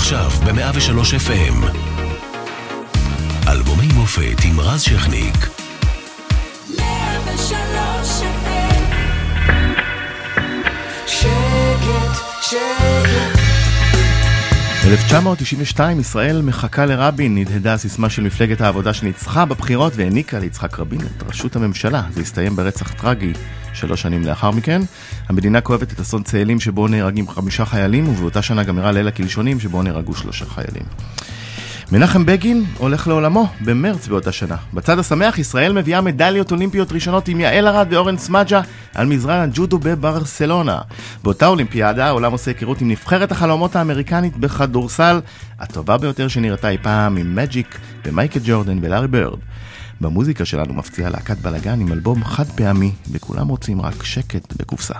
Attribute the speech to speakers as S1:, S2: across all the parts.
S1: עכשיו ב-103 FM. אלבומי מופת עם רז שכניק.
S2: 103 FM. שקט, שקט.
S3: 1992 ישראל מחכה לרבין, נדהדה הסיסמה של מפלגת העבודה שניצחה בבחירות והעניקה ליצחק רבין את ראשות הממשלה. זה הסתיים ברצח טרגי שלוש שנים לאחר מכן. המדינה כואבת את אסון צאלים שבו נהרגים חמישה חיילים, ובאותה שנה גם אירע ליל הקלשונים שבו נהרגו שלושה חיילים. מנחם בגין הולך לעולמו במרץ באותה שנה. בצד השמח, ישראל מביאה מדליות אולימפיות ראשונות עם יעל ארד ואורן סמג'ה על מזרן הג'ודו בברסלונה. באותה אולימפיאדה העולם עושה היכרות עם נבחרת החלומות האמריקנית בכדורסל, הטובה ביותר שנראתה אי פעם עם מג'יק ומייקל ג'ורדן ולארי בירד. במוזיקה שלנו מפציעה להקת בלאגן עם אלבום חד פעמי, וכולם רוצים רק שקט בקופסה.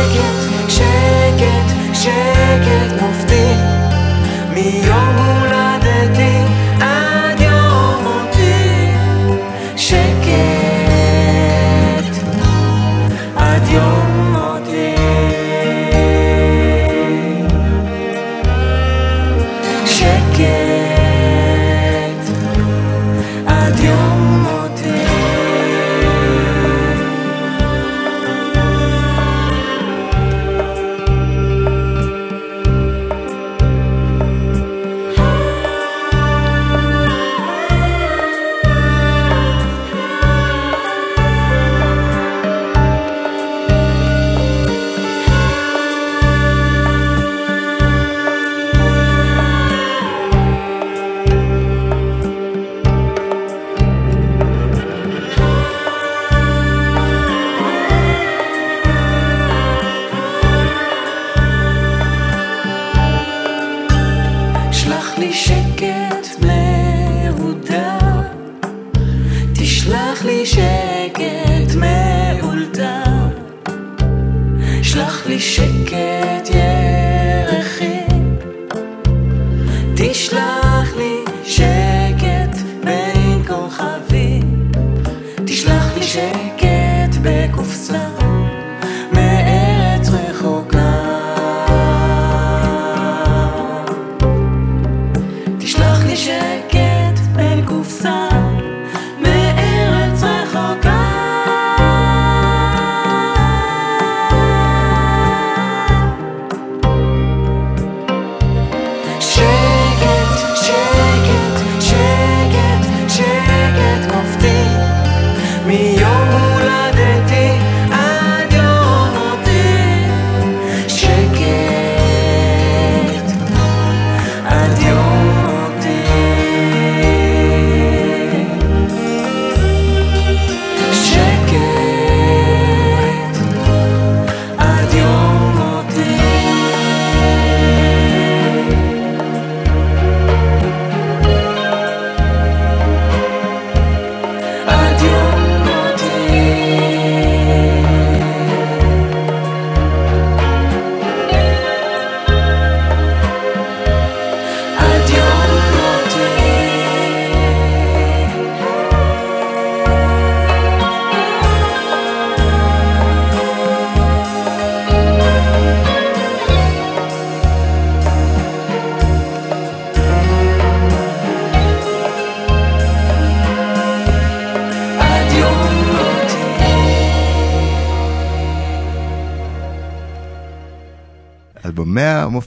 S2: שקט, שקט, שקט מופתי. מיום הולדתי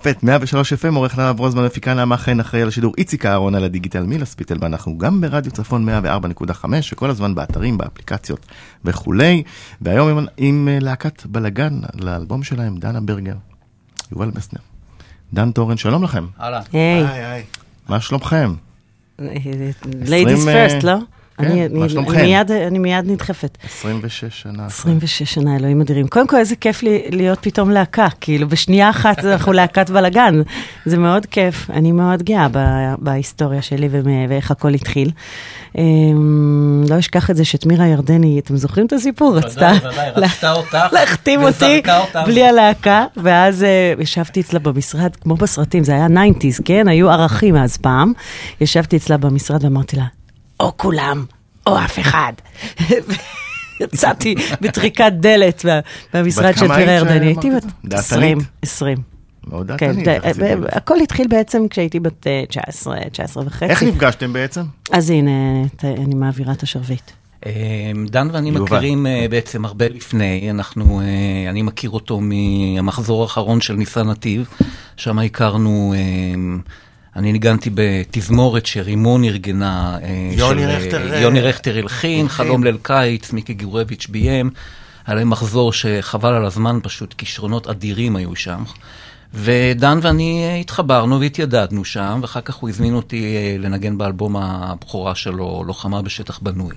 S3: מופת 103 FM, עורך נעב רוזמן, מפיקה נעמה חן, אחראי על השידור איציק אהרון על הדיגיטל מילה ספיטל, ואנחנו גם ברדיו צפון 104.5, וכל הזמן באתרים, באפליקציות וכולי. והיום עם, עם אה, להקת בלאגן, לאלבום שלהם, דנה ברגר, יובל מסנר. דן תורן, שלום לכם.
S4: אהלן.
S5: היי,
S3: מה שלומכם?
S5: ladies
S3: עשרים, אה,
S5: first, לא?
S3: כן,
S5: אני-
S3: מה
S5: אני-
S3: שלומכם?
S5: אני מיד- אני מיד נדחפת.
S3: 26 שנה.
S5: 26 שנה, אלוהים אדירים. קודם כל, איזה כיף לי להיות פתאום להקה, כאילו, בשנייה אחת אנחנו להקת בלאגן. זה מאוד כיף, אני מאוד גאה ב- בהיסטוריה שלי ואיך הכל התחיל. אמ, לא אשכח את זה שתמירה ירדני, אתם זוכרים את הסיפור? רצתה להחתים אותי. בלי הלהקה, ואז אה, ישבתי אצלה במשרד, כמו בסרטים, זה היה 90's, כן? היו ערכים אז פעם. ישבתי אצלה במשרד ואמרתי לה, או כולם, או אף אחד. יצאתי בטריקת דלת מה- מהמשרד של
S3: היית
S5: ירדני. הייתי בת
S3: זה? דעתנית?
S5: 20, 20.
S3: מאוד
S5: כן,
S3: דעתנית.
S5: הכל התחיל בעצם כשהייתי בת אה, 19, 19 וחצי.
S3: איך נפגשתם בעצם?
S5: אז הנה, ת- אני מעבירה את השרביט.
S4: אה, דן ואני
S3: יובל.
S4: מכירים אה, בעצם הרבה לפני, אנחנו, אה, אני מכיר אותו מהמחזור האחרון של ניסן נתיב, שם הכרנו, אה, אני ניגנתי בתזמורת שרימון ארגנה, אה,
S6: יוני
S4: של, אה,
S6: רכטר, אה,
S4: יוני רכטר הלחין. חלום ליל קיץ, מיקי גורביץ' ביים, היה להם מחזור שחבל על הזמן, פשוט כישרונות אדירים היו שם. ודן ואני אה, התחברנו והתיידדנו שם, ואחר כך הוא הזמין אותי אה, לנגן באלבום הבכורה שלו, לוחמה בשטח בנוי.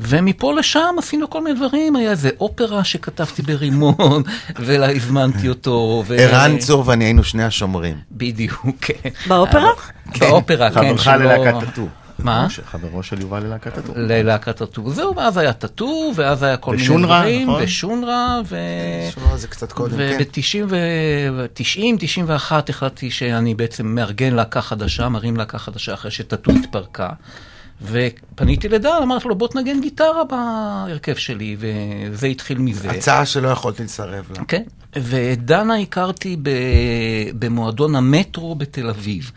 S4: ומפה לשם עשינו כל מיני דברים, היה איזה אופרה שכתבתי ברימון, והזמנתי אותו. ו-
S6: ערן צור ואני היינו שני השומרים.
S4: בדיוק, כן.
S5: באופרה?
S4: באופרה, כן.
S3: חברך ללהקת טאטו.
S4: מה?
S3: חברו של יובל ללהקת טאטו.
S4: ללהקת טאטו. זהו, ואז היה טאטו, ואז היה כל מיני
S3: ושונרה,
S4: דברים.
S3: נכון?
S4: ושונרה, ו...
S6: שמע, זה קצת קודם, כן.
S4: וב-90, 91 החלטתי שאני בעצם מארגן להקה חדשה, מרים להקה חדשה אחרי שטאטו התפרקה. ופניתי לדן, אמרתי לו, בוא תנגן גיטרה בהרכב שלי, וזה התחיל מזה.
S6: הצעה שלא יכולתי לסרב לה.
S4: כן, ודנה הכרתי ב, במועדון המטרו בתל אביב.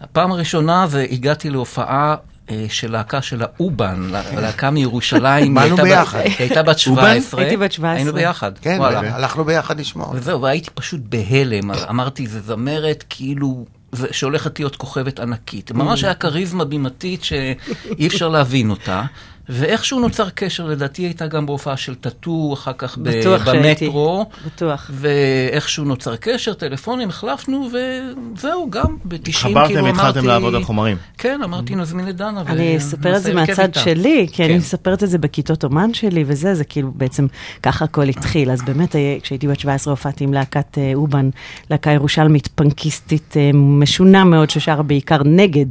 S4: הפעם הראשונה זה הגעתי להופעה אה, של להקה של האובן, לה- להקה מירושלים.
S6: באנו ביחד.
S4: היא הייתה בת
S3: אובן?
S4: 17.
S5: הייתי בת 17.
S4: היינו ביחד,
S6: כן,
S4: וואלה.
S6: הלכנו ביחד לשמוע.
S4: וזהו, והייתי פשוט בהלם, אמרתי, זה זמרת כאילו... שהולכת להיות כוכבת ענקית. ממש היה כריזמה בימתית שאי אפשר להבין אותה. ואיכשהו נוצר קשר, לדעתי הייתה גם בהופעה של טאטו, אחר כך ב-
S5: בטוח שהייתי.
S4: במטרו.
S5: בטוח.
S4: ואיכשהו נוצר קשר, טלפונים, החלפנו, וזהו, גם ב-90 כאילו אמרתי...
S3: חברתם והתחלתם לעבוד על חומרים.
S4: כן, אמרתי, נזמין את דנה.
S5: אני אספר את זה מהצד
S4: איתה.
S5: שלי, כי אני
S4: כן.
S5: מספרת את זה בכיתות אומן שלי וזה, זה כאילו בעצם ככה הכל התחיל. אז באמת, היה- כשהייתי בת 17 הופעתי עם להקת אה, אובן, להקה ירושלמית פנקיסטית אה, משונה מאוד, ששרה בעיקר נגד,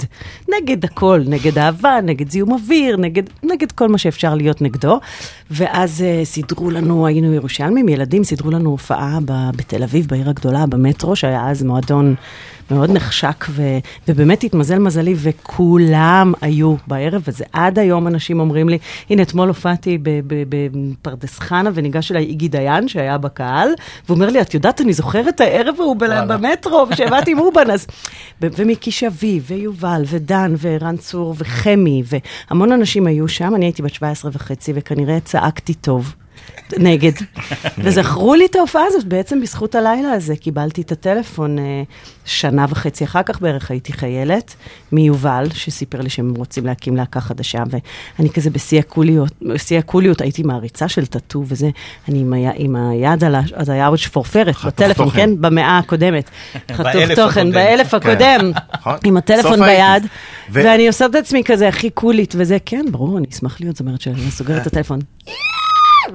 S5: נגד הכל, נגד אהבה, נגד זיהום אוויר, נגד, נגד כל מה שאפשר להיות נגדו. ואז אה, סידרו לנו, היינו ירושלמים, ילדים, סידרו לנו הופעה ב- בתל אביב, בעיר הגדולה, במטרו, שהיה אז מועדון מאוד נחשק, ו, ובאמת התמזל מזלי, וכולם היו בערב, וזה עד היום אנשים אומרים לי, הנה, אתמול הופעתי בפרדס חנה, וניגש אליי איגי דיין, שהיה בקהל, והוא אומר לי, את יודעת, אני זוכר את הערב ההוא. במטרו, כשבאתי עם אובן, אז... ומיקי שביב, ויובל, ודן, וערן צור, וחמי, והמון אנשים היו שם, אני הייתי בת 17 וחצי, וכנראה צעקתי טוב. נגד. וזכרו לי את ההופעה הזאת בעצם בזכות הלילה הזה. קיבלתי את הטלפון אה, שנה וחצי אחר כך בערך, הייתי חיילת, מיובל, שסיפר לי שהם רוצים להקים להקה חדשה, ואני כזה בשיא הקוליות, בשיא הקוליות, הייתי מעריצה של טאטו וזה, אני עם, היד, עם היד על ה... אז היה עוד שפורפרת בטלפון,
S3: תוכן.
S5: כן? במאה הקודמת. חתוך תוכן. באלף הקודם,
S3: נכון.
S5: עם הטלפון ביד, ואני עושה את עצמי כזה הכי קולית וזה, כן, ברור, אני אשמח להיות זמרת שאני סוגרת את הטלפון.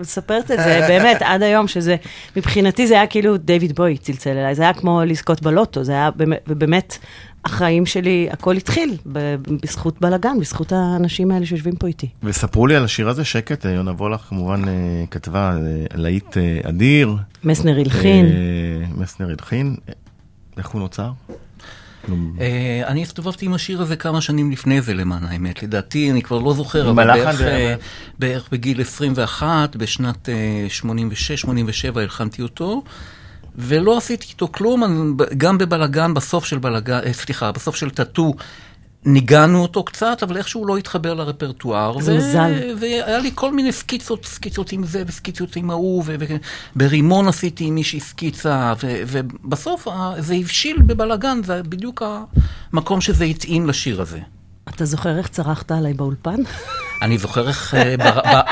S5: מספרת את זה באמת עד היום, שזה, מבחינתי זה היה כאילו דיוויד בוי צלצל אליי, זה היה כמו לזכות בלוטו, זה היה באמת, ובאמת, החיים שלי, הכל התחיל בזכות בלאגן, בזכות האנשים האלה שיושבים פה איתי.
S3: וספרו לי על השיר הזה, שקט, יונה וולך כמובן אה, כתבה אה, להיט אה, אדיר.
S5: מסנר הלחין,
S3: אה, מסנר הלחין. אה, איך הוא נוצר?
S4: אה, אני הסתובבתי עם השיר הזה כמה שנים לפני זה, למען האמת. לדעתי, אני כבר לא זוכר, אבל בערך, אה, בערך בגיל 21, בשנת 86-87 הלחנתי אותו, ולא עשיתי איתו כלום, גם בבלגן, בסוף של בלגן, אה, סליחה, בסוף של טאטו, ניגענו אותו קצת, אבל איכשהו לא התחבר לרפרטואר.
S5: זה
S4: ו-
S5: מזל.
S4: והיה לי כל מיני סקיצות, סקיצות עם זה וסקיצות עם ההוא, ו- ו- ברימון עשיתי עם מישהי סקיצה, ו- ובסוף זה הבשיל בבלגן, זה בדיוק המקום שזה התאים לשיר הזה.
S5: אתה זוכר איך צרחת עליי באולפן?
S4: אני זוכר איך אה,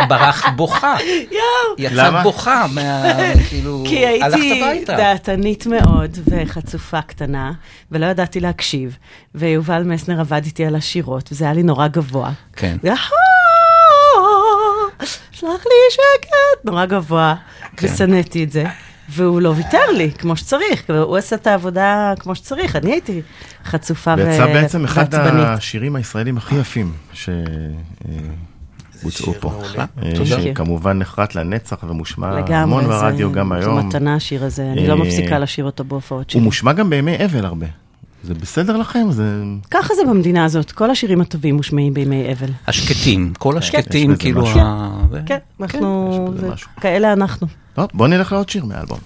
S4: ברחת בוכה.
S5: יואו!
S4: יצאת? בוכה, מה, כאילו,
S5: כי הייתי. דעתנית מאוד וחצופה קטנה, ולא ידעתי להקשיב, ויובל מסנר עבד איתי על השירות, וזה היה לי נורא גבוה.
S4: כן.
S5: שלח לי שקט, נורא גבוה,
S4: כן.
S5: ושנאתי את זה. והוא לא ויתר לי, כמו שצריך, הוא עשה את העבודה כמו שצריך, אני הייתי חצופה ועצבנית.
S2: ויצא בעצם אחד השירים הישראלים הכי יפים שבוצעו פה. אה. שכמובן נחרט לנצח ומושמע
S5: לגמרי,
S2: המון ברדיו גם
S5: זו
S2: היום.
S5: מתנה השיר הזה, אני לא
S2: אה,
S5: מפסיקה לשיר אותו בהופעות שלי.
S2: הוא מושמע גם בימי אבל הרבה. זה בסדר לכם? זה...
S5: ככה זה במדינה הזאת, כל השירים הטובים מושמעים בימי אבל.
S4: השקטים, כל
S2: יש
S4: השקטים, כאילו. ה- זה-
S5: כן, אנחנו. כאלה אנחנו.
S2: טוב, בוא נלך לעוד שיר מהאלבום.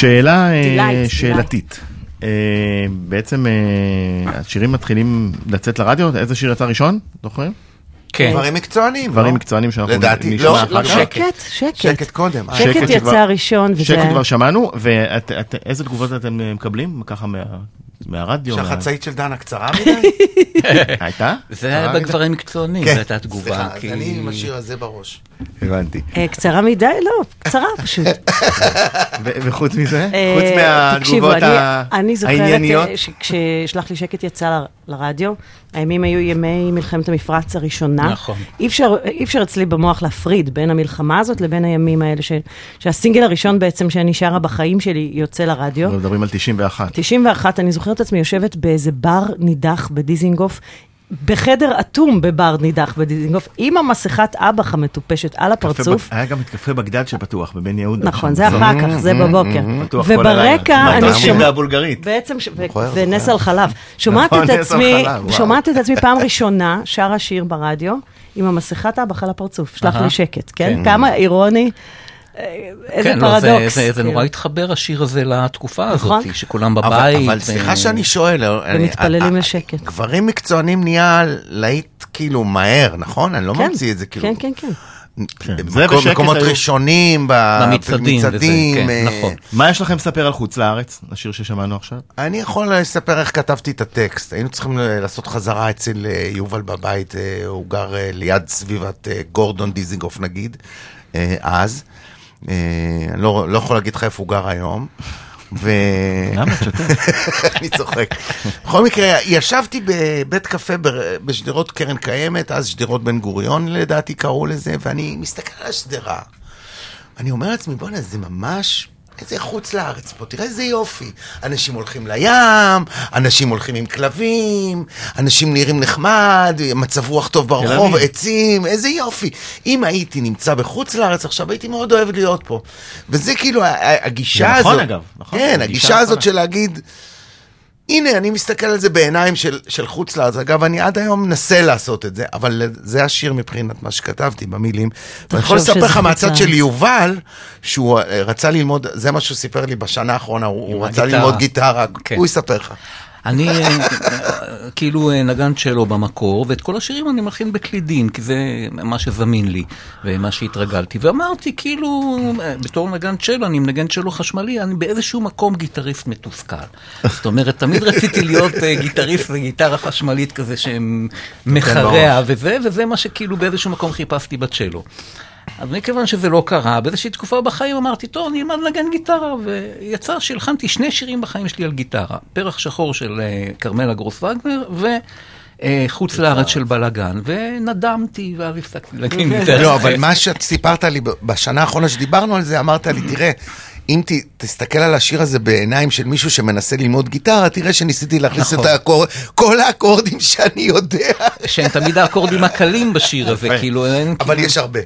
S3: שאלה אה. שאלתית. אה, בעצם אה, השירים מתחילים לצאת לרדיו, איזה שיר יצא ראשון? זוכרים?
S4: כן.
S7: דברים מקצוענים,
S3: דברים
S7: לא?
S3: מקצוענים שאנחנו
S7: לדעתי,
S3: נשמע
S7: לא,
S3: אחר
S7: לא,
S3: כך.
S5: שקט, שקט.
S7: שקט קודם.
S3: שקט
S5: יצא הראשון, וזה...
S3: שקט כבר שמענו, ואיזה תגובות אתם מקבלים? ככה מה- מהרדיו? מה-
S7: שהחצאית של דנה קצרה מדי?
S3: הייתה?
S4: זה היה? בגברים מקצוענים,
S7: כן.
S4: זו הייתה תגובה.
S7: סליחה, אני עם השיר הזה בראש.
S3: הבנתי.
S5: אה, קצרה מדי? לא, קצרה פשוט.
S3: וחוץ מזה?
S5: אה,
S3: חוץ
S5: תקשיבו,
S3: מהתגובות
S5: אני-
S3: ה-
S5: אני זוכרת
S3: הענייניות?
S5: אה, שכששלח לי שקט יצא לרדיו, הימים היו ימי מלחמת המפרץ הראשונה.
S4: נכון.
S5: אי אפשר, אי אפשר אצלי במוח להפריד בין המלחמה הזאת לבין הימים האלה, ש, שהסינגל הראשון בעצם שאני שרה בחיים שלי יוצא לרדיו.
S3: אנחנו מדברים על 91.
S5: 91, אני זוכרת את עצמי יושבת באיזה בר נידח בדיזינגוף. בחדר אטום בבר נידח בדיזינגוף, עם המסכת אב"ח המטופשת על הפרצוף.
S3: היה גם את קפה בגדד של פתוח בבן יהודה.
S5: נכון, זה. אחר כך, זה בבוקר.
S3: פתוח כל הלילה.
S5: וברקע אני שומעת...
S3: הבולגרית.
S5: בעצם, ונס
S7: זוכר.
S5: על חלב. שומעת
S3: נכון,
S5: את
S3: נס על
S5: עצמי,
S3: חלב.
S5: שומעת את עצמי פעם ראשונה, שרה שיר ברדיו, עם המסכת אב"ח על הפרצוף, שלח. לי שקט, כן? כמה אירוני, איזה
S4: כן, לא, זה-
S5: פרדוקס.
S4: זה- זה נורא
S5: כאילו.
S4: התחבר השיר הזה לתקופה
S5: נכון.
S4: הזאת, שכולם
S7: אבל-
S4: בבית.
S7: אבל
S4: ו-
S7: סליחה שאני שואל, אני-
S5: ומתפללים לשקט.
S7: גברים מקצוענים נהיה להיט כאילו מהר, נכון? אני לא
S5: כן,
S7: ממציא את זה כאילו.
S5: כן, כן, כן.
S3: כן,
S7: מקומות ראשונים,
S4: במצעדים כן,
S7: אה,
S4: נכון.
S3: מה יש לכם לספר על חוץ לארץ? השיר ששמענו עכשיו?
S7: אני יכול לספר איך כתבתי את הטקסט. היינו צריכים לעשות חזרה אצל אה, יובל בבית, אה, הוא גר ליד סביבת גורדון דיזינגוף נגיד, אז. אה, אני לא לא יכול להגיד לך איפה הוא גר היום. ו...
S3: למה? תשתף.
S7: אני צוחק. בכל מקרה, ישבתי בבית קפה בשדרות קרן קיימת, אז שדרות בן גוריון לדעתי קראו לזה, ואני מסתכל על השדרה. אני אומר לעצמי, בוא'נה, זה ממש... איזה חוץ לארץ פה, תראה איזה יופי. אנשים הולכים לים, אנשים הולכים עם כלבים, אנשים נראים נחמד, מצב רוח טוב ברחוב. עצים, איזה יופי. אם הייתי נמצא בחוץ לארץ עכשיו, הייתי מאוד אוהב להיות פה. וזה כאילו הגישה
S3: זה
S7: הזאת.
S3: נכון, אגב, נכון,
S7: כן, הגישה
S3: גישה
S7: הזאת. של להגיד, הנה, אני מסתכל על זה בעיניים של, של חוץ לארץ. אגב, אני עד היום מנסה לעשות את זה, אבל זה השיר מבחינת מה שכתבתי במילים. ואני יכול לספר לך מהצד. של יובל, שהוא אה, רצה ללמוד, זה מה שהוא סיפר לי בשנה האחרונה, הוא, הוא רצה
S4: הגיטרה.
S7: ללמוד גיטרה,
S4: כן.
S7: הוא יספר לך.
S4: אני אה, אה, כאילו אה, נגן צ'לו במקור, ואת כל השירים אני מלחין בקלידים, כי זה מה שזמין לי, ומה שהתרגלתי. ואמרתי, כאילו, בתור נגן צ'לו, אני מנגן צ'לו חשמלי, אני באיזשהו מקום גיטריסט מתוסכל. זאת אומרת, תמיד רציתי להיות גיטריסט וגיטרה חשמלית כזה שמחרע וזה, וזה מה שכאילו באיזשהו מקום חיפשתי בצ'לו. אז מכיוון שזה לא קרה, באיזושהי תקופה בחיים אמרתי, טוב, אני אלמד לנגן גיטרה, ויצא שהלחנתי שני שירים בחיים שלי על גיטרה. פרח שחור של אה, כרמלה גרוס וגנר, וחוץ לארץ של בלאגן, ונדמתי, ואז הפסקתי לנגן גיטרה.
S7: לא, אבל מה שאת סיפרת לי בשנה האחרונה שדיברנו על זה, אמרת לי, תראה, אם ת, תסתכל על השיר הזה בעיניים של מישהו שמנסה ללמוד גיטרה, תראה שניסיתי להכניס
S4: נכון.
S7: את האקורד, כל האקורדים שאני יודע.
S4: שהם תמיד האקורדים הקלים בשיר הזה. כאילו, אין...
S7: אבל
S4: כאילו-
S7: יש הרבה.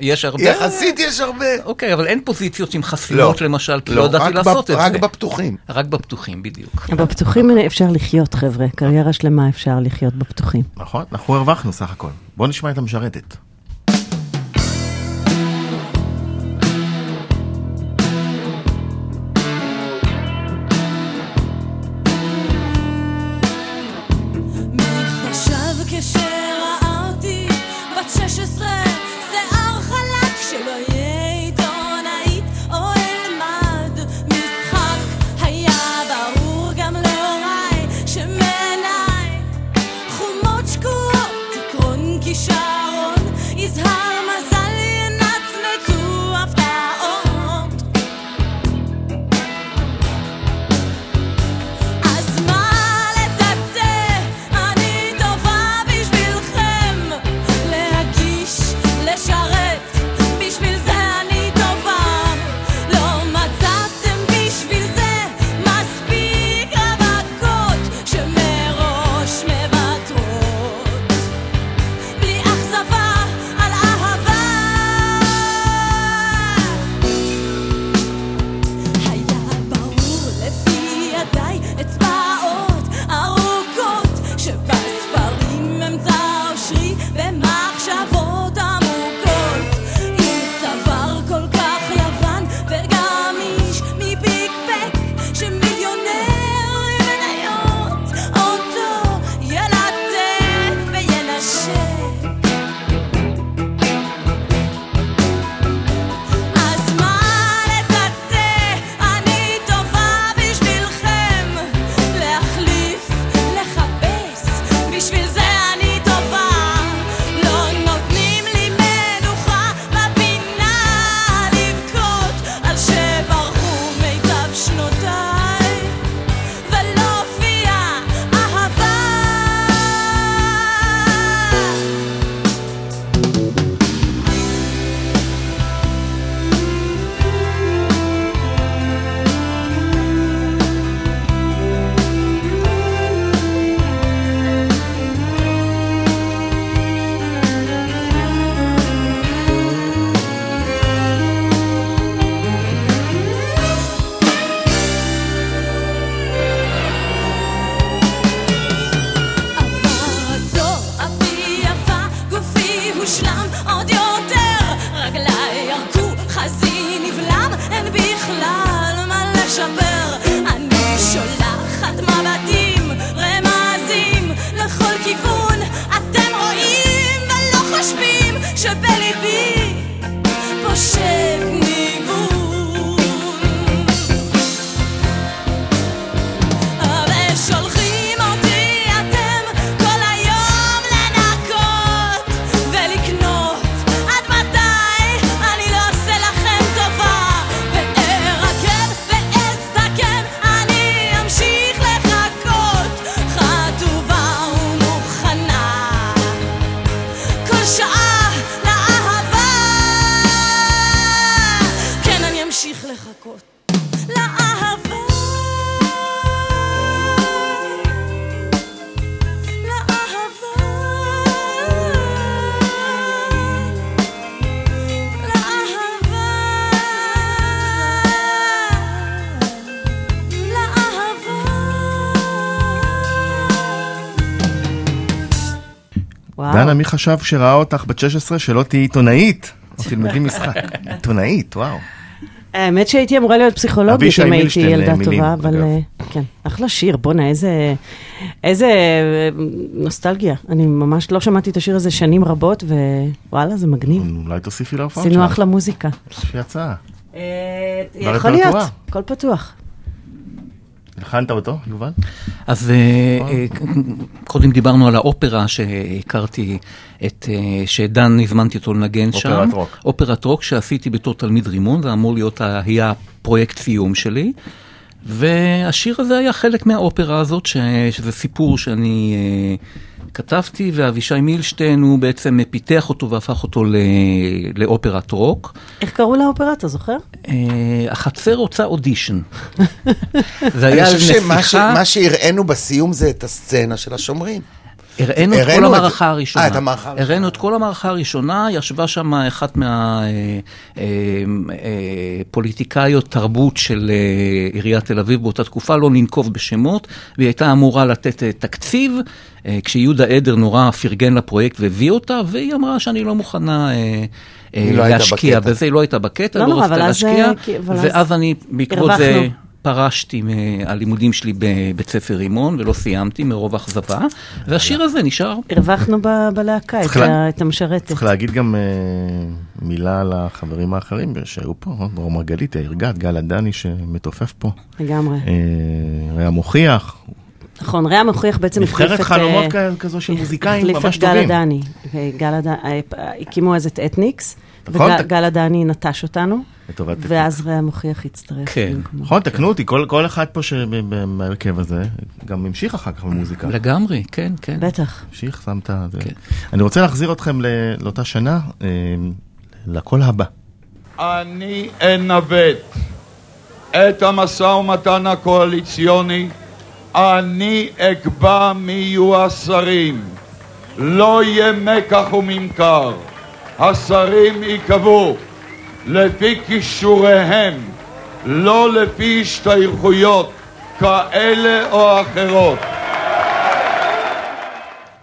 S4: יש הרבה...
S7: יחסית יש הרבה.
S4: אוקיי, אבל אין פוזיציות עם חסינות למשל, כי לא
S7: רק
S4: ידעתי
S7: בפ-
S4: לעשות את זה.
S7: רק בפתוחים.
S4: רק בפתוחים, בדיוק.
S5: בפתוחים אפשר לחיות, חבר'ה. קריירה שלמה אפשר לחיות בפתוחים.
S3: נכון, אנחנו הרווחנו סך הכל. בואו נשמע את המשרתת.
S2: מי חשב
S3: שראה אותך בת 16 שלא תהיי עיתונאית? או תלמדי משחק. עיתונאית, וואו.
S5: האמת שהייתי אמורה להיות פסיכולוגית אם הייתי ילדה טובה, אבל. אה, כן, אחלה שיר, בואנה, איזה, איזה אה, נוסטלגיה. אני ממש לא שמעתי את השיר הזה שנים רבות, ווואלה, זה מגניב.
S3: אולי תוסיפי
S5: עשינו
S3: שלך.
S5: אחלה מוזיקה.
S3: יש לי הצעה.
S5: יכול להיות, הכל פתוח.
S3: הכנת אותו, יובל?
S4: אז אה, אה, קודם דיברנו על האופרה שהכרתי, את, אה, שדן, הזמנתי אותו לנגן שם.
S3: אופרת רוק.
S4: אופרת רוק שעשיתי בתור תלמיד רימון, זה אמור להיות, היה פרויקט סיום שלי. והשיר הזה היה חלק מהאופרה הזאת, ש, שזה סיפור שאני כתבתי, ואבישי מילשטיין הוא בעצם פיתח אותו והפך אותו ל, לאופרת רוק.
S5: איך קראו לאופרה, אתה זוכר?
S4: אה, החצר רוצה אודישן. זה
S7: אני
S4: היה
S7: חושב שמה ש-
S4: נסיכה,
S7: מה שהראינו בסיום זה את הסצנה של השומרים.
S4: הראינו את כל
S7: את-
S4: המערכה הראשונה.
S7: אה, את המערכה הראשונה.
S4: הראינו את כל המערכה הראשונה, ישבה שם אחת מהפוליטיקאיות תרבות של אה, עיריית תל אביב באותה תקופה, לא ננקוב בשמות, והיא הייתה אמורה לתת אה, תקציב, אה, כשיהודה עדר נורא פרגן לפרויקט והביא אותה, והיא אמרה שאני לא מוכנה... אה, אה,
S7: היא לא הייתה
S4: להשקיע
S7: בקטע.
S4: בזה, היא לא הייתה בקטע,
S5: לא
S4: לא
S5: נורא,
S4: רצתה
S5: אבל אז,
S4: להשקיע,
S5: אה, אז
S4: ואז אני בעקבות זה. פרשתי מהלימודים שלי בבית ספר רימון ולא סיימתי מרוב אכזבה, והשיר הזה נשאר.
S5: הרווחנו ב- בלהקה את המשרתת.
S3: צריך להגיד גם אה, מילה על החברים האחרים שהיו פה, אה, דרום מרגלית, יאיר גת, גל עדני שמתופף פה,
S5: לגמרי.
S3: אה, רע מוכיח,
S5: נכון, רע מוכיח בעצם החליף את...
S3: נבחרת חלומות
S5: אה,
S3: כזו של מוזיקאים
S5: החליף
S3: ממש
S5: את גל
S3: טובים.
S5: עדני. אה, הקימו אז את אתניקס,
S3: נכון,
S5: וגל עדני נטש אותנו,
S3: לטובת
S5: ואז רע מוכיח הצטרף.
S4: כן.
S3: נכון, תקנו אותי, כל, כל אחד פה שבהרכב הזה, גם המשיך אחר כך במוזיקה.
S4: לגמרי, כן, כן.
S5: בטח.
S3: המשיך, שם את ה...
S4: כן.
S3: אני רוצה להחזיר אתכם ל- לאותה שנה, אה, לקול הבא.
S8: אני אנווט את המשא ומתן הקואליציוני, אני אקבע מי יהיו השרים. לא יהיה מקח וממכר. השרים ייקבעו לפי כישוריהם, לא לפי השתייכויות כאלה או אחרות.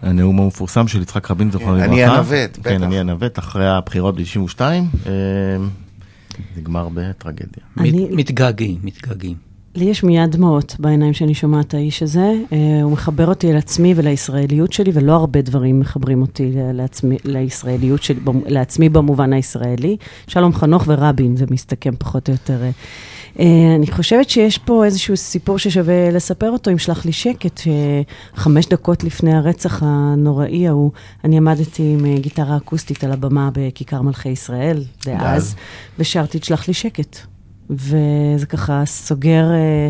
S3: הנאום המפורסם של יצחק רבין, זכרונו לברכה.
S7: אני אנווט, בטח.
S3: כן, אני אנווט, אחרי הבחירות ב-92, אה, נגמר בטרגדיה.
S4: מתגעגעים, מתגעגעים.
S5: לי יש מיד דמעות בעיניים שאני שומעת את האיש הזה. אה, הוא מחבר אותי אל עצמי ולישראליות שלי, ולא הרבה דברים מחברים אותי לעצמי, לישראליות שלי, לעצמי במובן הישראלי. שלום חנוך ורבין, זה מסתכם פחות או יותר. אה. אני חושבת שיש פה איזשהו סיפור ששווה לספר אותו, אם שלח לי שקט, שחמש דקות לפני הרצח הנוראי ההוא, אני עמדתי עם אה, גיטרה אקוסטית על הבמה בכיכר מלכי ישראל, דאז,
S3: דאז.
S5: ושרתי את שלח לי שקט. וזה ככה סוגר אה,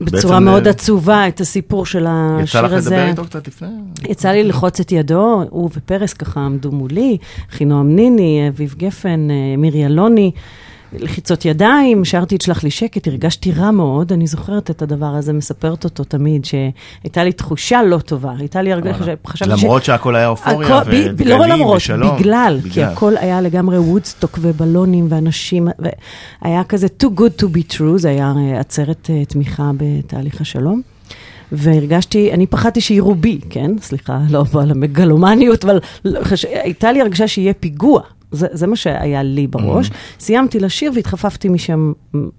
S5: בצורה מאוד
S3: אה,
S5: עצובה את הסיפור של
S3: יצא
S5: השיר
S3: לך
S5: הזה.
S3: לדבר איתו קצת לפני?
S5: יצא לי ללחוץ את ידו, הוא ופרס ככה עמדו מולי, חינועם ניני, אביב גפן, אה, מירי אלוני, לחיצות ידיים, שרתי את שלח לי שקט, הרגשתי רע מאוד, אני זוכרת את הדבר הזה, מספרת אותו תמיד, שהייתה לי תחושה לא טובה, הייתה לי הרגשה, חשבתי ש...
S3: למרות שהכל היה אופוריה
S5: הכל- ב- ב-
S3: ודגלים
S5: לא למרות,
S3: ושלום.
S5: בגלל, כי הכל היה לגמרי וודסטוק ובלונים ואנשים, והיה כזה too good to be true, זה היה אה, עצרת אה, תמיכה בתהליך השלום. והרגשתי, אני פחדתי שיראו בי, כן? סליחה, לא על המגלומניות, אבל חש... הייתה לי הרגשה שיהיה פיגוע. זה, זה מה שהיה לי בראש. Mm-hmm. סיימתי לשיר והתחפפתי משם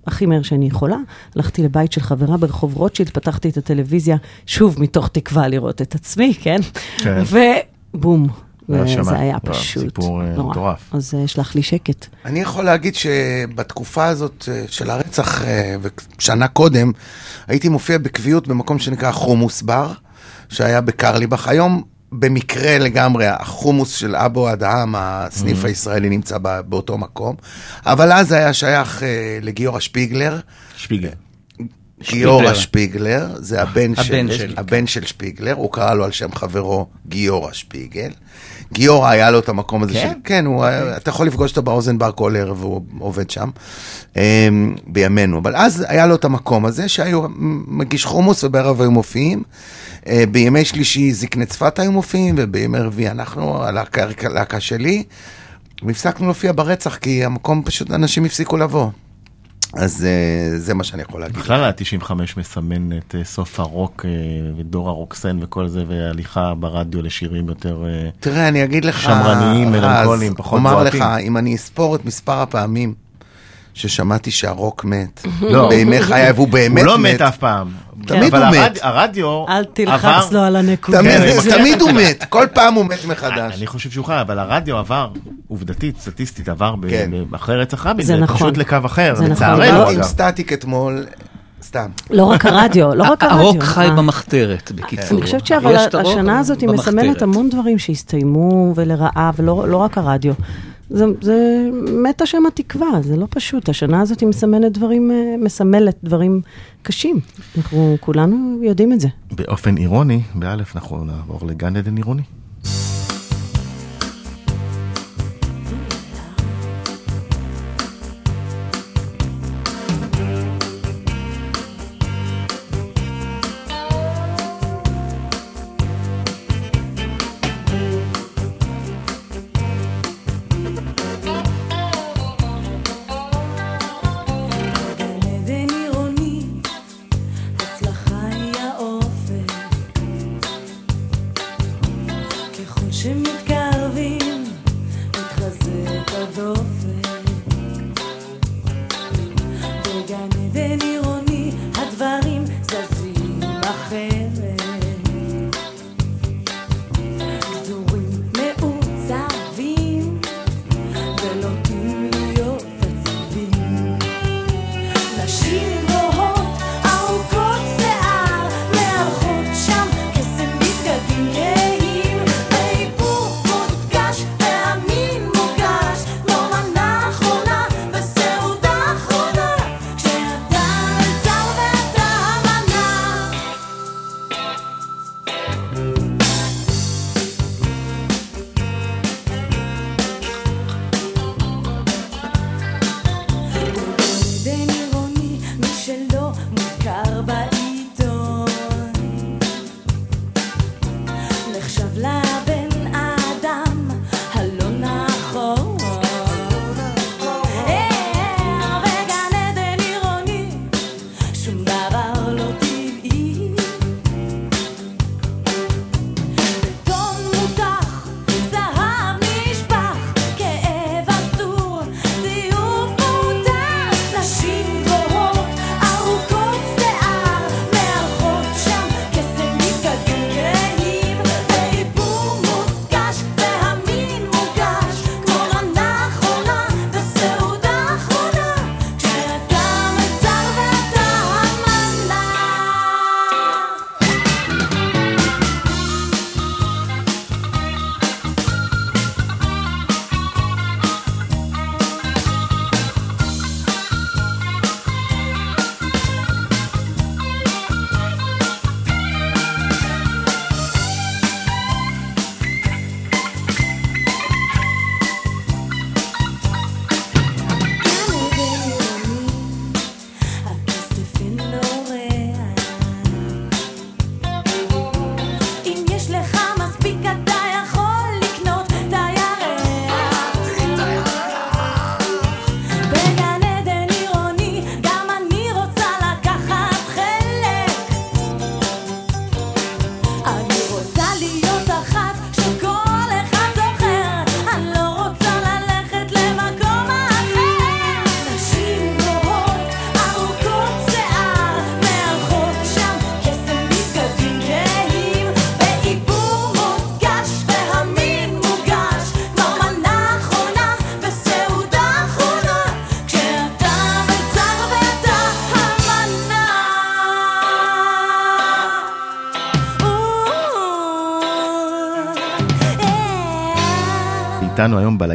S5: הכי מהר שאני יכולה. הלכתי לבית של חברה ברחוב רוטשילד, פתחתי את הטלוויזיה, שוב מתוך תקווה לראות את עצמי, כן? כן. ובום. זה היה פשוט
S3: סיפור אה. מטורף.
S5: אז אה, שלח לי שקט.
S7: אני יכול להגיד שבתקופה הזאת אה, של הרצח, שנה קודם, הייתי מופיע בקביעות במקום שנקרא חומוס בר, שהיה בקרליבך. היום במקרה לגמרי, החומוס של אבו אדהם, הסניף mm-hmm. הישראלי, נמצא באותו מקום. אבל אז היה שייך לגיורא שפיגלר.
S3: שפיגלר.
S7: גיורא שפיגלר, זה הבן, הבן, של, של, הבן של שפיגלר, הוא קרא לו על שם חברו גיורא שפיגל. גיורא היה לו את המקום הזה, כן, של, כן, הוא, okay. אוקיי. אתה יכול לפגוש אותו באוזן בר כל ערב, והוא עובד שם, um, בימינו. אבל אז היה לו את המקום הזה, שהיו מגיש חומוס ובערב היו מופיעים. Uh, בימי שלישי זקני צפת היו מופיעים, ובימי רביעי אנחנו, הלהקה שלי, והפסקנו להופיע ברצח, כי המקום פשוט, אנשים הפסיקו לבוא. אז uh, זה מה שאני יכול להגיד.
S3: בכלל ה-95 מסמן את uh, סוף הרוק ודור הרוקסן וכל זה, והליכה ברדיו לשירים יותר uh,
S7: תראה, אני אגיד לך,
S3: שמרניים, מלנכוליים, פחות
S7: בועטים. אומר לך, אם אני אספור את מספר הפעמים ששמעתי שהרוק מת, לא. בימי חייו הוא באמת מת.
S3: הוא לא מת אף פעם.
S7: תמיד הוא מת.
S3: הרדיו
S5: אל תלחץ לו על הנקודה.
S7: תמיד הוא מת, כל פעם הוא מת מחדש.
S3: אני חושב שהוא חי, אבל הרדיו עבר, עובדתית, סטטיסטית, עבר כן. אחרי רצח רבין, זה נכון. פשוט לקו אחר, לצערנו
S7: אגב. עם סטטיק אתמול. סתם.
S5: לא רק הרדיו, לא רק הרדיו.
S4: הרוק חי אה. במחתרת, בקיצור.
S5: אני חושבת אבל השנה הזאת היא מסמלת המון דברים שהסתיימו ולרעה, ולא לא רק הרדיו. זה, זה מתה שם התקווה, זה לא פשוט. השנה הזאת היא מסמלת דברים, אה, מסמלת דברים קשים. אנחנו כולנו יודעים את זה.
S3: באופן אירוני, באלף אנחנו נעבור לגן עדן עירוני. Czy me.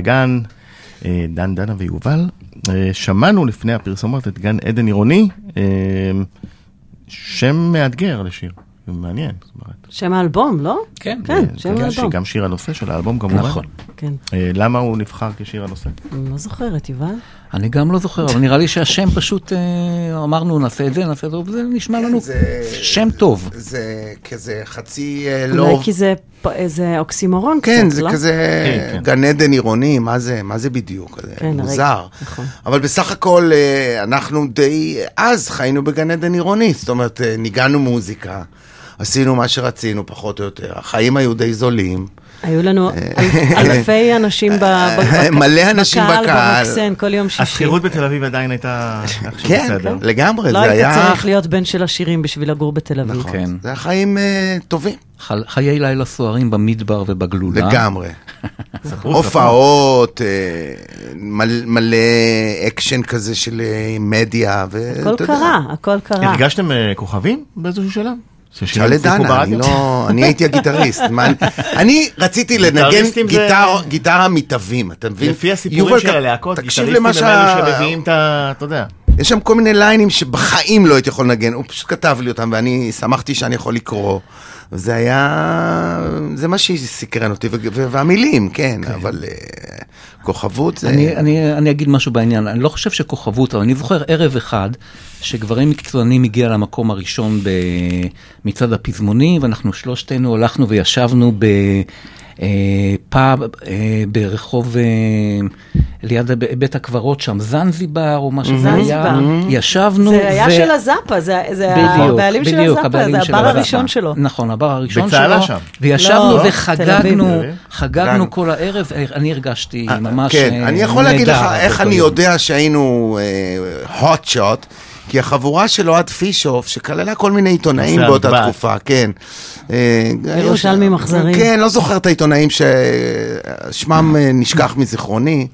S3: בלגן, אה, דן, דנה ויובל. אה, שמענו לפני הפרסומות את גן עדן עירוני, אה, שם מאתגר לשיר, מעניין. זאת אומרת.
S5: שם האלבום, לא?
S4: כן.
S5: כן, שם האלבום.
S3: שגם שיר הנושא של האלבום כמובן.
S4: נכון.
S5: כן.
S3: אה, למה הוא נבחר כשיר הנושא?
S5: אני לא זוכרת, יובל.
S4: אני גם לא זוכר, אבל נראה לי שהשם פשוט, אה, אמרנו נעשה את זה, נעשה את זה, וזה נשמע לנו
S7: זה-
S4: שם טוב.
S7: זה כזה חצי אה, לא...
S5: אולי כי זה איזה אוקסימורון קצת, לא?
S7: כן, זה כזה
S3: כן, כן.
S7: גן עדן עירוני, מה זה, מה זה בדיוק? זה
S5: כן,
S7: מוזר.
S5: נכון.
S7: אבל בסך הכל אנחנו די אז חיינו בגן עדן עירוני, זאת אומרת, ניגענו מוזיקה, עשינו מה שרצינו פחות או יותר, החיים היו די זולים.
S5: היו לנו אל- אלפי אנשים ב- ב-
S7: מלא אנשים בקהל.
S5: ברוקסן, כל יום שישי.
S3: השכירות בתל אביב עדיין הייתה
S7: כן,
S3: בסדר.
S7: לגמרי,
S5: לא
S7: זה
S5: היית
S7: היה...
S5: צריך להיות בן של עשירים בשביל לגור בתל אביב.
S7: נכון,
S4: כן.
S7: זה היה חיים אה, טובים,
S4: חיי לילה סוערים במדבר ובגלולה.
S7: לגמרי. הופעות, אה, מל- מלא אקשן כזה של אה, מדיה.
S5: הכל. קרה, הכל קרה.
S3: הרגשתם אה, כוכבים באיזשהו שלב?
S7: שאל
S3: ששירים
S7: את דנה, אני? לא... אני הייתי הגיטריסט. מה, אני- רציתי לנגן
S3: זה-
S7: גיטרה מתווים, אתה מבין?
S3: לפי הסיפורים של הלהקות,
S7: תקשיב
S3: גיטריסטים
S7: למה
S3: הם
S7: שה...
S3: אלו שמביאים את ה... אתה יודע.
S7: יש שם כל מיני ליינים שבחיים לא הייתי יכול לנגן, הוא פשוט כתב לי אותם ואני שמחתי שאני יכול לקרוא. זה היה... זה מה שסקרן אותי, והמילים, כן, אבל אה, כוכבות זה...
S4: אני, אני, אני אגיד משהו בעניין, אני לא חושב שכוכבות, אבל אני זוכר ערב אחד שגברים מקצוענים הגיע למקום הראשון מצד הפזמוני, ואנחנו שלושתנו הלכנו וישבנו ב... אה, פאב אה, ברחוב, ליד בית הקברות שם, זנזיבר או מה שזה היה,
S5: זנזיבר.
S4: ישבנו.
S5: זה היה
S4: ו-
S5: של הזאפה, זה זה
S4: בדיוק,
S5: הבעלים של הזאפה, זה
S4: של
S5: הבר
S4: הזאפה.
S5: הראשון שלו.
S4: נכון, הבר הראשון שלו.
S3: בצהלה שם.
S4: וישבנו
S5: לא,
S4: וחגגנו. חגגנו. כל הערב, אה, אני הרגשתי ממש
S7: כן,
S4: אה,
S7: אני יכול להגיד לך
S4: נהדר
S7: איך אני. יודע שהיינו הוט שוט, כי החבורה של אוהד פישוף, שכללה כל מיני עיתונאים באותה
S3: הטבעת.
S7: תקופה, כן. אה,
S5: ירושלמים אכזריים.
S7: כן, לא זוכר את העיתונאים ששמם אה, נשכח מזיכרוני.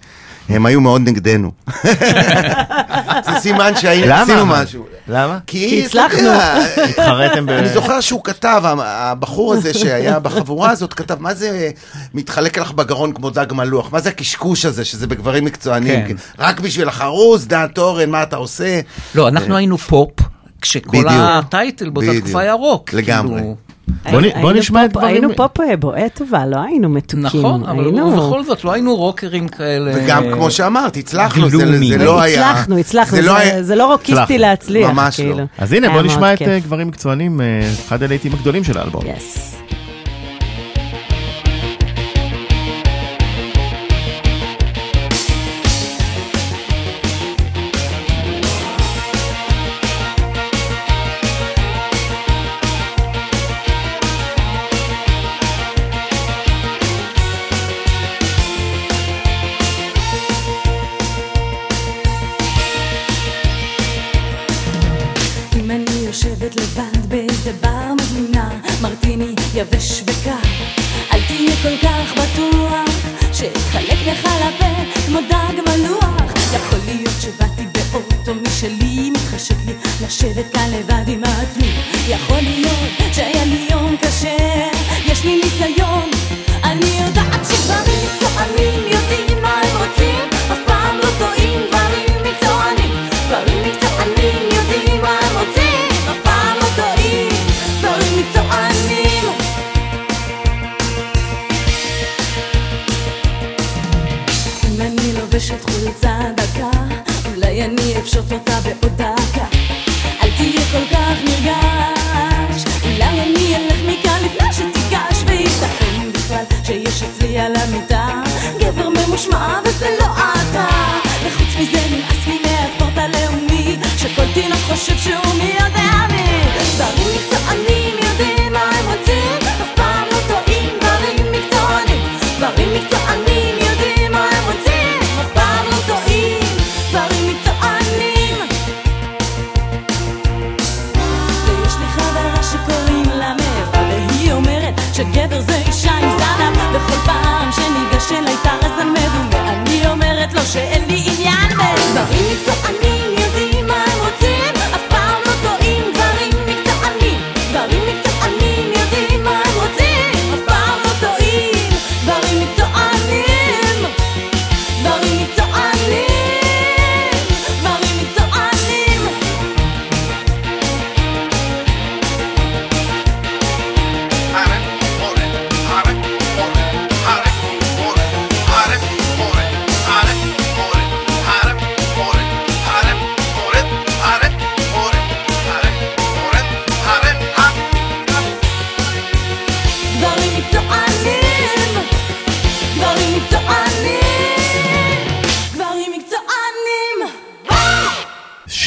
S7: הם היו מאוד נגדנו. זה סימן שהיינו,
S3: למה?
S7: עשינו משהו.
S3: למה?
S5: כי הצלחנו.
S7: יודע,
S3: התחרתם ב...
S7: אני זוכר שהוא כתב, הבחור הזה שהיה בחבורה הזאת, כתב, מה זה מתחלק לך בגרון כמו דג מלוח? מה זה הקשקוש הזה, שזה בגברים מקצוענים?
S4: כן.
S7: רק בשביל החרוז, דן תורן, מה אתה עושה?
S4: לא, אנחנו היינו פופ, כשכל
S7: בדיוק.
S4: ה title
S7: באותה.
S4: תקופה היה רוק.
S7: לגמרי.
S3: בוא נשמע את
S5: פופ-
S3: דברים-
S5: היינו פופ אה, בועט טובה, לא היינו מתוקים.
S4: נכון, אבל ובכל זאת לא היינו רוקרים כאלה.
S7: וגם, כמו שאמרת, הצלחנו, זה לא היה...
S5: הצלחנו, הצלחנו,
S7: זה לא
S5: לא רוקיסטי. להצליח,
S7: ממש לא.
S5: כאילו.
S3: אז הנה, בוא נשמע את. אה, גברים מקצוענים, אה, אחד הלהיטים הגדולים של האלבום.
S2: לשבת כאן לבד עם עצמי. יכול להיות שהיה לי יום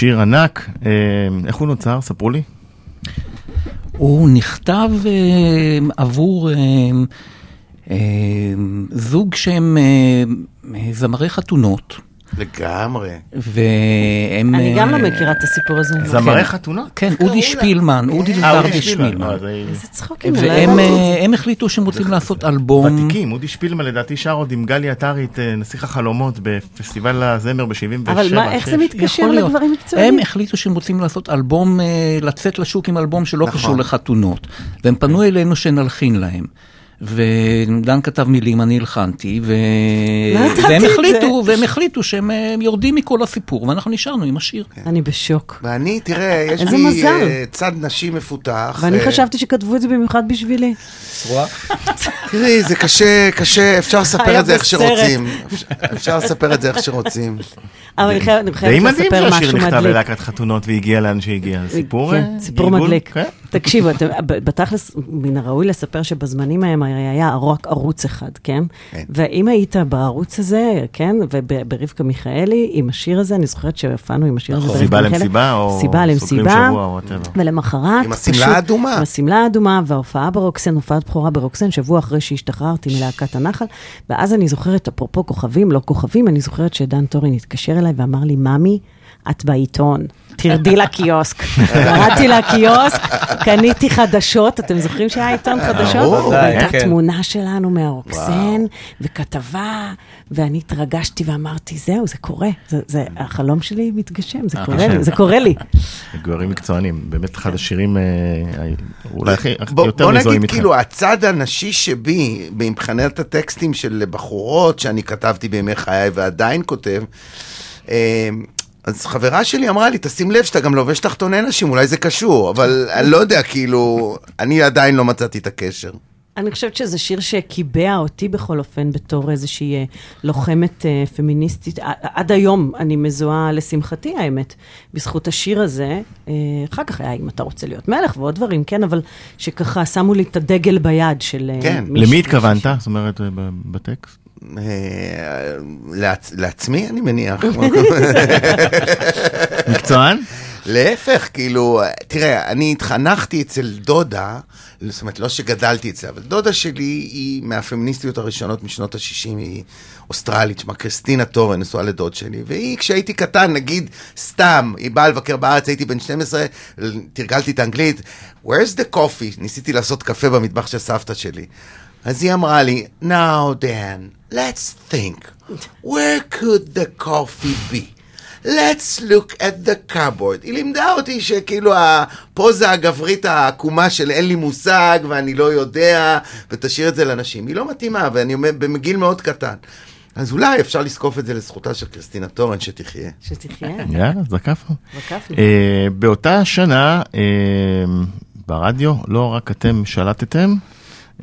S3: שיר ענק, אה, איך הוא נוצר? ספרו לי.
S4: הוא נכתב אה, עבור אה, אה, זוג שהם אה, זמרי חתונות,
S7: לגמרי.
S4: והם...
S5: אני גם לא
S4: אה,
S5: מכירה את הסיפור הזה.
S3: זמרי חתונות?
S4: כן, אודי שפילמן, אודי ורדי
S3: שפילמן.
S4: שפילמן.
S3: זה-
S5: איזה צחוקים,
S4: והם. אה, החליטו שהם רוצים לעשות אלבום.
S3: ותיקים, אודי שפילמן לדעתי שר עוד עם גלי עטרי את אה, נסיך החלומות בפסטיבל הזמר ב-77.
S5: אבל מה, איך זה מתקשר. לדברים מקצועיים?
S4: הם החליטו שהם רוצים לעשות אלבום, לצאת לשוק עם אלבום שלא
S7: נכון.
S4: קשור לחתונות. והם פנו אלינו שנלחין להם. ודן כתב מילים, אני הלחנתי, ו...
S5: לא
S4: והם החליטו, והם החליטו שהם אה, יורדים מכל הסיפור, ואנחנו נשארנו עם השיר.
S5: אני בשוק.
S7: ואני, תראה, יש
S5: איזה
S7: לי
S5: מזל.
S7: אה, צד נשי מפותח.
S5: ואני
S7: אה,
S5: חשבתי שכתבו את זה במיוחד בשבילי.
S7: תראי, זה קשה, קשה, אפשר לספר את זה איך. שרוצים. אפשר לספר את זה איך שרוצים.
S5: אבל אני חייבת אני
S3: די
S5: חייבת
S3: מדהים
S5: לספר
S3: שהשיר
S5: משהו
S3: נכתב
S5: מדליק.
S3: ללהקת חתונות והגיע לאן שהגיע. סיפור
S5: כן,
S3: אה?
S5: מדליק. תקשיבו, בתכלס, מן הראוי לספר שבזמנים ההם היה רק ערוץ אחד, כן?
S7: כן.
S5: ואם היית בערוץ הזה, כן, וברבקה מיכאלי, עם השיר הזה, אני זוכרת שהופענו עם השיר הזה ברבקה
S3: סיבה
S5: מיכאלי.
S3: למסיבה, או
S5: סיבה
S3: סוגרים
S5: למסיבה.
S3: שבוע, או.
S5: ולמחרת,
S7: עם השמלה האדומה.
S5: עם השמלה האדומה, וההופעה ברוקסן, הופעת בכורה ברוקסן, שבוע אחרי שהשתחררתי מלהקת הנחל. ואז אני זוכרת, אפרופו כוכבים, לא כוכבים, אני זוכרת שדן תורן התקשר אליי ואמר לי, ממי, את בעיתון. תרדי לקיוסק. ירדתי לקיוסק, קניתי חדשות, אתם זוכרים שהיה עיתון חדשות?
S7: ברור,
S5: והייתה
S4: כן.
S5: תמונה שלנו מהרוקסן, וכתבה, ואני התרגשתי ואמרתי, זהו, זה קורה, זה- החלום שלי מתגשם, זה קורה לי, זה קורה לי.
S3: גברים מקצוענים, באמת אחד השירים אה, אולי הכי הכי
S7: בוא,
S3: יותר
S7: בוא
S3: מזוהים
S7: נגיד
S3: איתכם.
S7: כאילו הצד הנשי שבי, מבחינת הטקסטים של בחורות שאני כתבתי בימי חיי ועדיין כותב, אה, אז חברה שלי אמרה לי, תשים לב שאתה גם לובש תחתוני נשים, אולי זה קשור, אבל אני לא יודע, כאילו, אני עדיין לא מצאתי את הקשר.
S5: אני חושבת שזה שיר שקיבע אותי בכל אופן בתור איזושהי אה, לוחמת אה, פמיניסטית. ע- עד היום אני מזוהה, לשמחתי האמת, בזכות השיר הזה. אה, אחר כך היה אם אתה רוצה להיות מלך ועוד דברים, כן, אבל שככה שמו לי את הדגל ביד של... אה,
S7: כן.
S5: מישהו-
S3: למי התכוונת? זאת אומרת, בטקסט?
S7: אה, לעצ... לעצמי, אני מניח.
S3: מקצוען?
S7: להפך, כאילו, תראה, אני התחנכתי אצל דודה, זאת אומרת, לא שגדלתי אצלה, אבל דודה שלי היא מהפמיניסטיות הראשונות משנות ה-60, היא אוסטרלית, שמה קריסטינה טורן, נשואה לדוד שלי, והיא, כשהייתי קטן, נגיד, סתם, היא באה לבקר בארץ, הייתי בן 12, תרגלתי את האנגלית, where's the coffee? ניסיתי לעשות קפה במטבח של סבתא שלי. אז היא אמרה לי, now Dan, let's think, where could the coffee be? let's look at the cupboard. היא לימדה אותי שכאילו הפוזה הגברית העקומה של אין לי מושג ואני לא יודע, ותשאיר את זה לנשים. היא לא מתאימה, ואני אומר, בגיל מאוד קטן. אז אולי אפשר לזקוף את זה לזכותה של קריסטינה טורן, שתחיה.
S5: שתחיה.
S3: יאללה, זקפנו.
S5: זקפנו.
S3: אה, באותה שנה, אה, ברדיו, לא רק אתם שלטתם,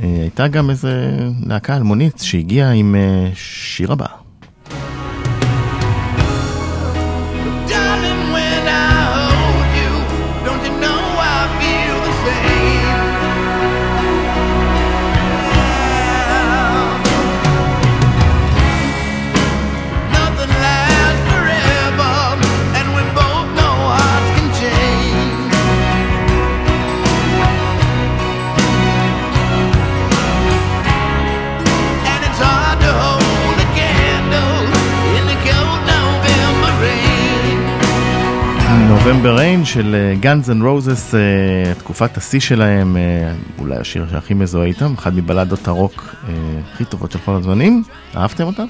S3: הייתה גם איזה להקה אלמונית שהגיעה עם אה, שיר הבא.
S9: November Rain
S3: של Guns N' Roses, תקופת השיא שלהם, אה, אולי השיר שהכי מזוהה איתם, אחד מבלדות הרוק אה, הכי טובות של כל הזמנים. אהבתם אותם?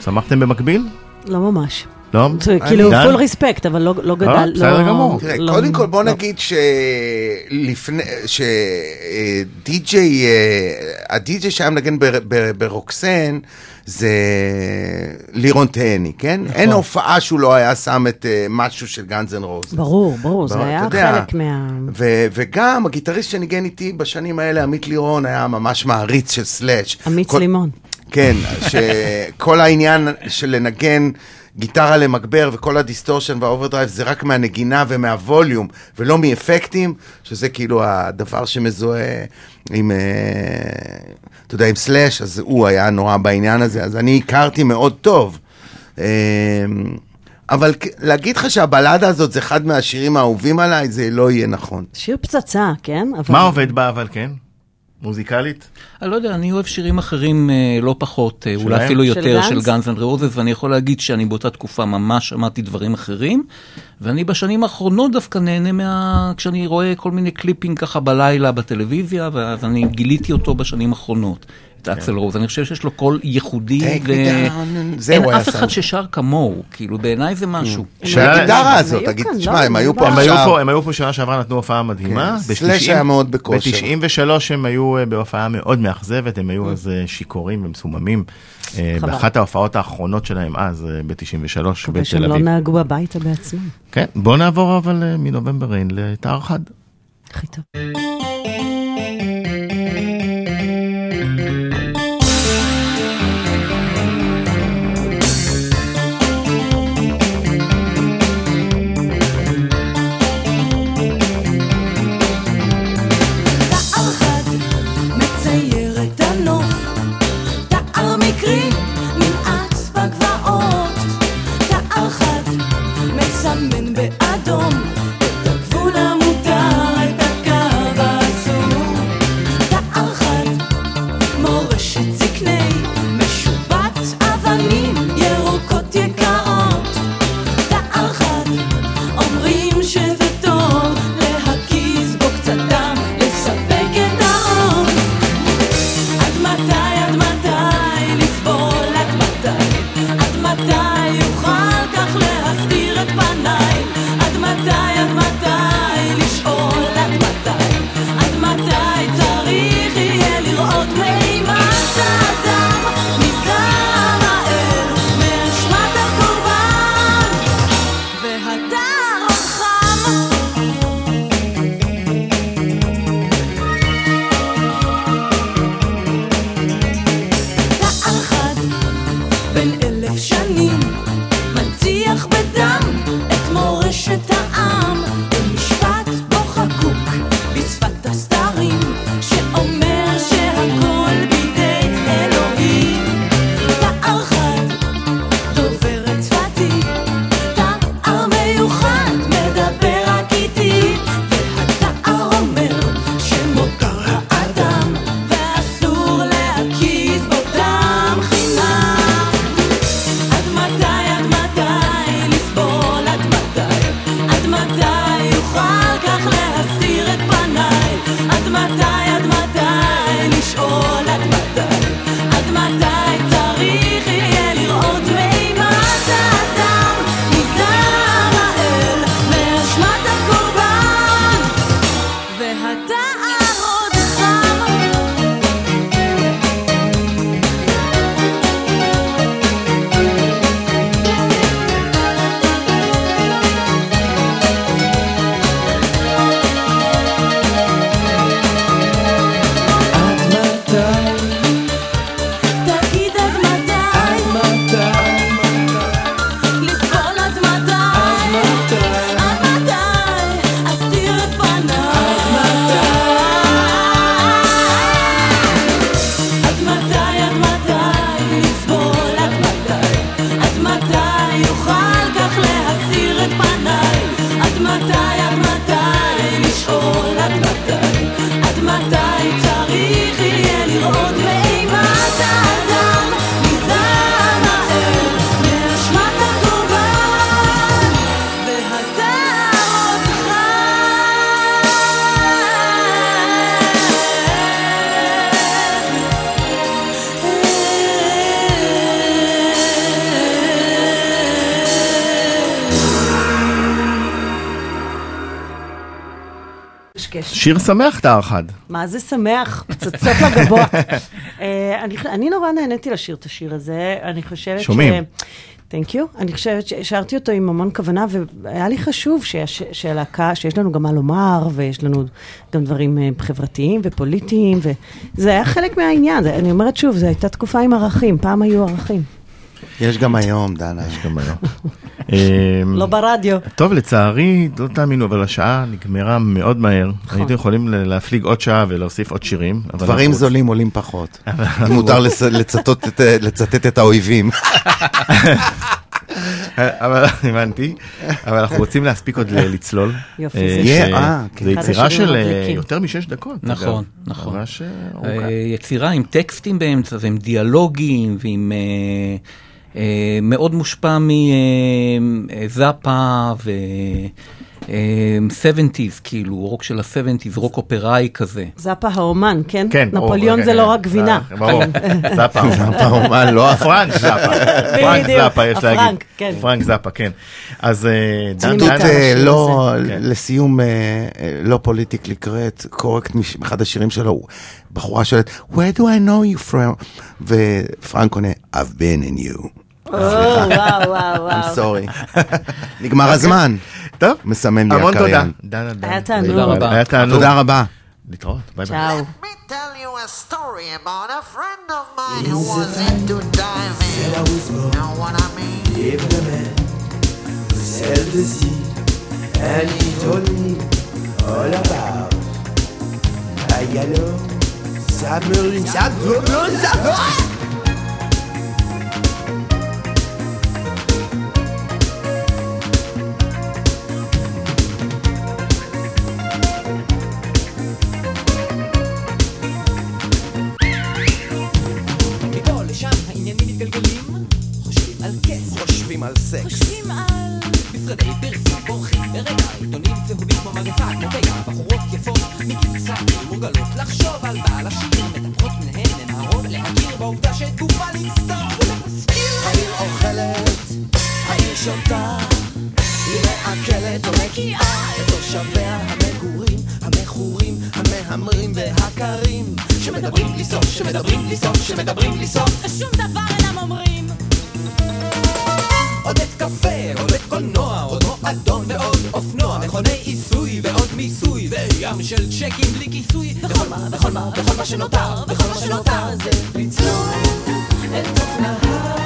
S3: שמחתם במקביל?
S5: לא ממש.
S3: לא?
S5: זה כאילו? full respect, אבל לא לא גדל.
S3: בסדר
S5: לא-
S3: גמור.
S7: תראה,
S5: לא-
S7: קודם כל בוא
S5: לא.
S7: נגיד שלפני, שדי-ג'יי, הדי-ג'יי שהיה מנגן בר- בר- ברוקסן, זה לירון תאני, כן?
S5: נכון.
S7: אין הופעה שהוא לא היה שם את אה, משהו של Guns N' Roses.
S5: ברור, ברור, זה היה
S7: יודע.
S5: חלק מה...
S7: ו- וגם הגיטריסט שניגן איתי בשנים האלה, עמית לירון, היה ממש מעריץ של סלאש.
S5: אמיץ
S7: כל-
S5: לימון.
S7: כן, שכל העניין של לנגן גיטרה למגבר וכל ה distortion וה overdrive זה רק מהנגינה ומהווליום ולא מאפקטים, שזה כאילו הדבר שמזוהה עם, אה, אתה יודע, עם סלאש, אז הוא היה נורא בעניין הזה, אז אני הכרתי מאוד טוב. אה, אבל להגיד לך שהבלדה הזאת זה אחד מהשירים האהובים עליי, זה לא יהיה נכון.
S2: שיר פצצה, כן? אבל...
S3: מה עובד בה אבל כן? מוזיקלית?
S4: אני לא יודע, אני אוהב שירים אחרים אה, לא פחות, אה, אולי
S3: שלהם?
S4: אפילו
S2: של
S4: יותר? של Guns N' Roses, ואני יכול להגיד שאני באותה תקופה ממש שמעתי דברים אחרים, ואני בשנים האחרונות דווקא נהנה מה... כשאני רואה כל מיני קליפים ככה בלילה בטלוויזיה, ואז אני גיליתי אותו בשנים האחרונות. את אקסל רוז, אני חושב שיש לו קול ייחודי, אין
S7: היה
S4: אף אחד. ששר כמוהו, כאילו בעיניי זה משהו.
S3: שאלה-
S7: שהגיטרה
S2: הם
S7: הזאת,
S2: היו
S7: תגיד, תשמע,
S2: לא,
S7: הם היו פה עכשיו.
S3: הם היו פה שנה שעברה, נתנו הופעה מדהימה.
S7: כן, סלאש היה מאוד בכושר.
S3: ב-93 הם היו אה, בהופעה מאוד מאכזבת, הם היו אז אה, שיכורים ומסוממים. אה. באחת ההופעות האחרונות שלהם אז, אה, ב-93
S2: מקווה שהם
S3: בתל
S2: לא
S3: אביב.
S2: נהגו הביתה בעצמם.
S3: כן, בוא נעבור אבל מנובמבר ריין לתאר חד.
S2: הכי טוב.
S3: שיר שמח תאר חד.
S2: מה זה שמח, פצצות לגבות. אה, אני, אני נורא נהניתי לשיר את השיר הזה, אני חושבת
S3: שומעים.
S2: תנק יו. אני חושבת ששרתי אותו עם המון כוונה, והיה לי חשוב שיש, שהלהקה, שיש לנו גם מה לומר, ויש לנו גם דברים אה, חברתיים ופוליטיים, וזה היה חלק מהעניין. אני אומרת שוב, זו הייתה תקופה עם ערכים, פעם היו ערכים.
S7: יש גם היום, דנה.
S3: גם היום. אמ,
S2: לא ברדיו.
S3: טוב, לצערי, לא תאמינו, אבל השעה נגמרה מאוד מהר. הייתם יכולים להפליג עוד שעה ולהוסיף עוד שירים. אבל
S7: דברים זולים עולים פחות. אם מותר לצ- לצטט את- האויבים.
S3: אבל הבנתי, אבל אנחנו רוצים להספיק עוד לצלול.
S5: יופי,
S3: אה,
S5: זה
S7: אה, כן.
S3: יצירה של אה. יותר משש דקות.
S4: נכון. נכון.
S3: אה.
S4: אה, יצירה עם טקסטים באמצע, ועם דיאלוגים, ועם... אה, אה, מאוד מושפע מזאפה ו... אה, 70's, כאילו, רוק של ה-70's, רוק אופראי כזה.
S5: זאפה האומן, כן?
S3: כן,
S5: נפוליאון זה לא. רק גבינה.
S3: ברור, זאפה.
S7: זאפה אומן, לא
S3: פרנק זאפה, פרנק זאפה יש להגיד,
S5: הפרנק, כן.
S3: פרנק זאפה, כן. אז אה, דן,
S7: ציטוט אה, לא.
S3: כן.
S7: לסיום, אה, אה, לא politically correct, correct, אחד השירים שלו, בחורה שואלת, where do I know you from? ופרנק עונה, I've been in you.
S5: או, וואו, וואו,
S7: I'm
S5: וואו.
S7: sorry. נגמר הזמן.
S3: טוב,
S7: מסמן לי
S3: המון תודה.
S7: הקריין.
S3: דנה, דן.
S5: היה תענוג.
S3: היה תענוג.
S7: תודה רבה.
S3: להתראות, ביי ביי.
S9: tell you a story about a friend of mine who was into diving. Know what I mean?
S10: celle de ci, and he told me all about a yellow submarine, submarine, submarine.
S11: על כסף חושבים על סקס. חושבים על משרדי פרסום בורחים ברגע עיתונים צהובים כמו מגפה כמו פגע בחורות יפות מגיל צעיר מורגלות לחשוב על בעל השיר מטפחות מנהן נמהרות להכיר בעובדה שתגופה להצטרפו להזכיר העיר אוכלת העיר שותה היא מעכלת או מקיאה את תושביה המגורים המכורים המהמרים והקרים. שמדברים בלי סוף שמדברים בלי סוף שמדברים בלי סוף של צ'קים בלי כיסוי, וכל מה, וכל מה, וכל מה שנותר, וכל מה שנותר זה לצלול אל תוך נהר,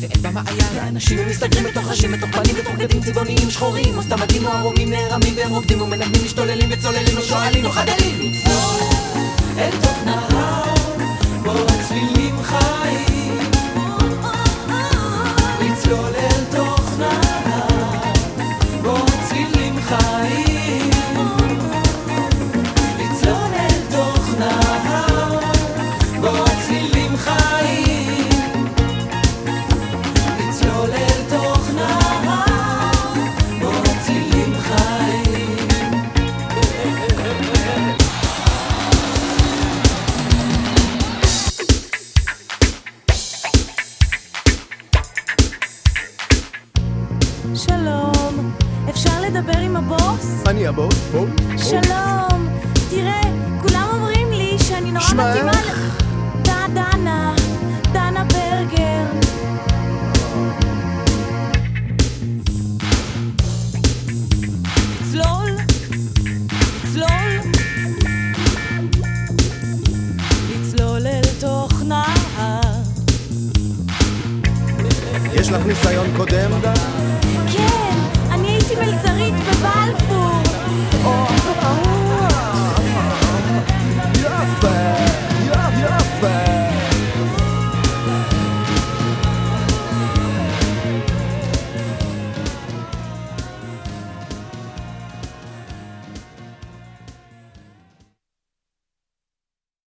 S11: ואין בה מעיין. ואנשים מסתגרים בתוך ראשים, בתוך פנים, בתוך בגדים צבעוניים שחורים, או סתם מדים או ערומים נערמים והם רוקדים ומנגנים, משתוללים וצוללים, או שואלים או חדלים. לצלול אל תוך נהר,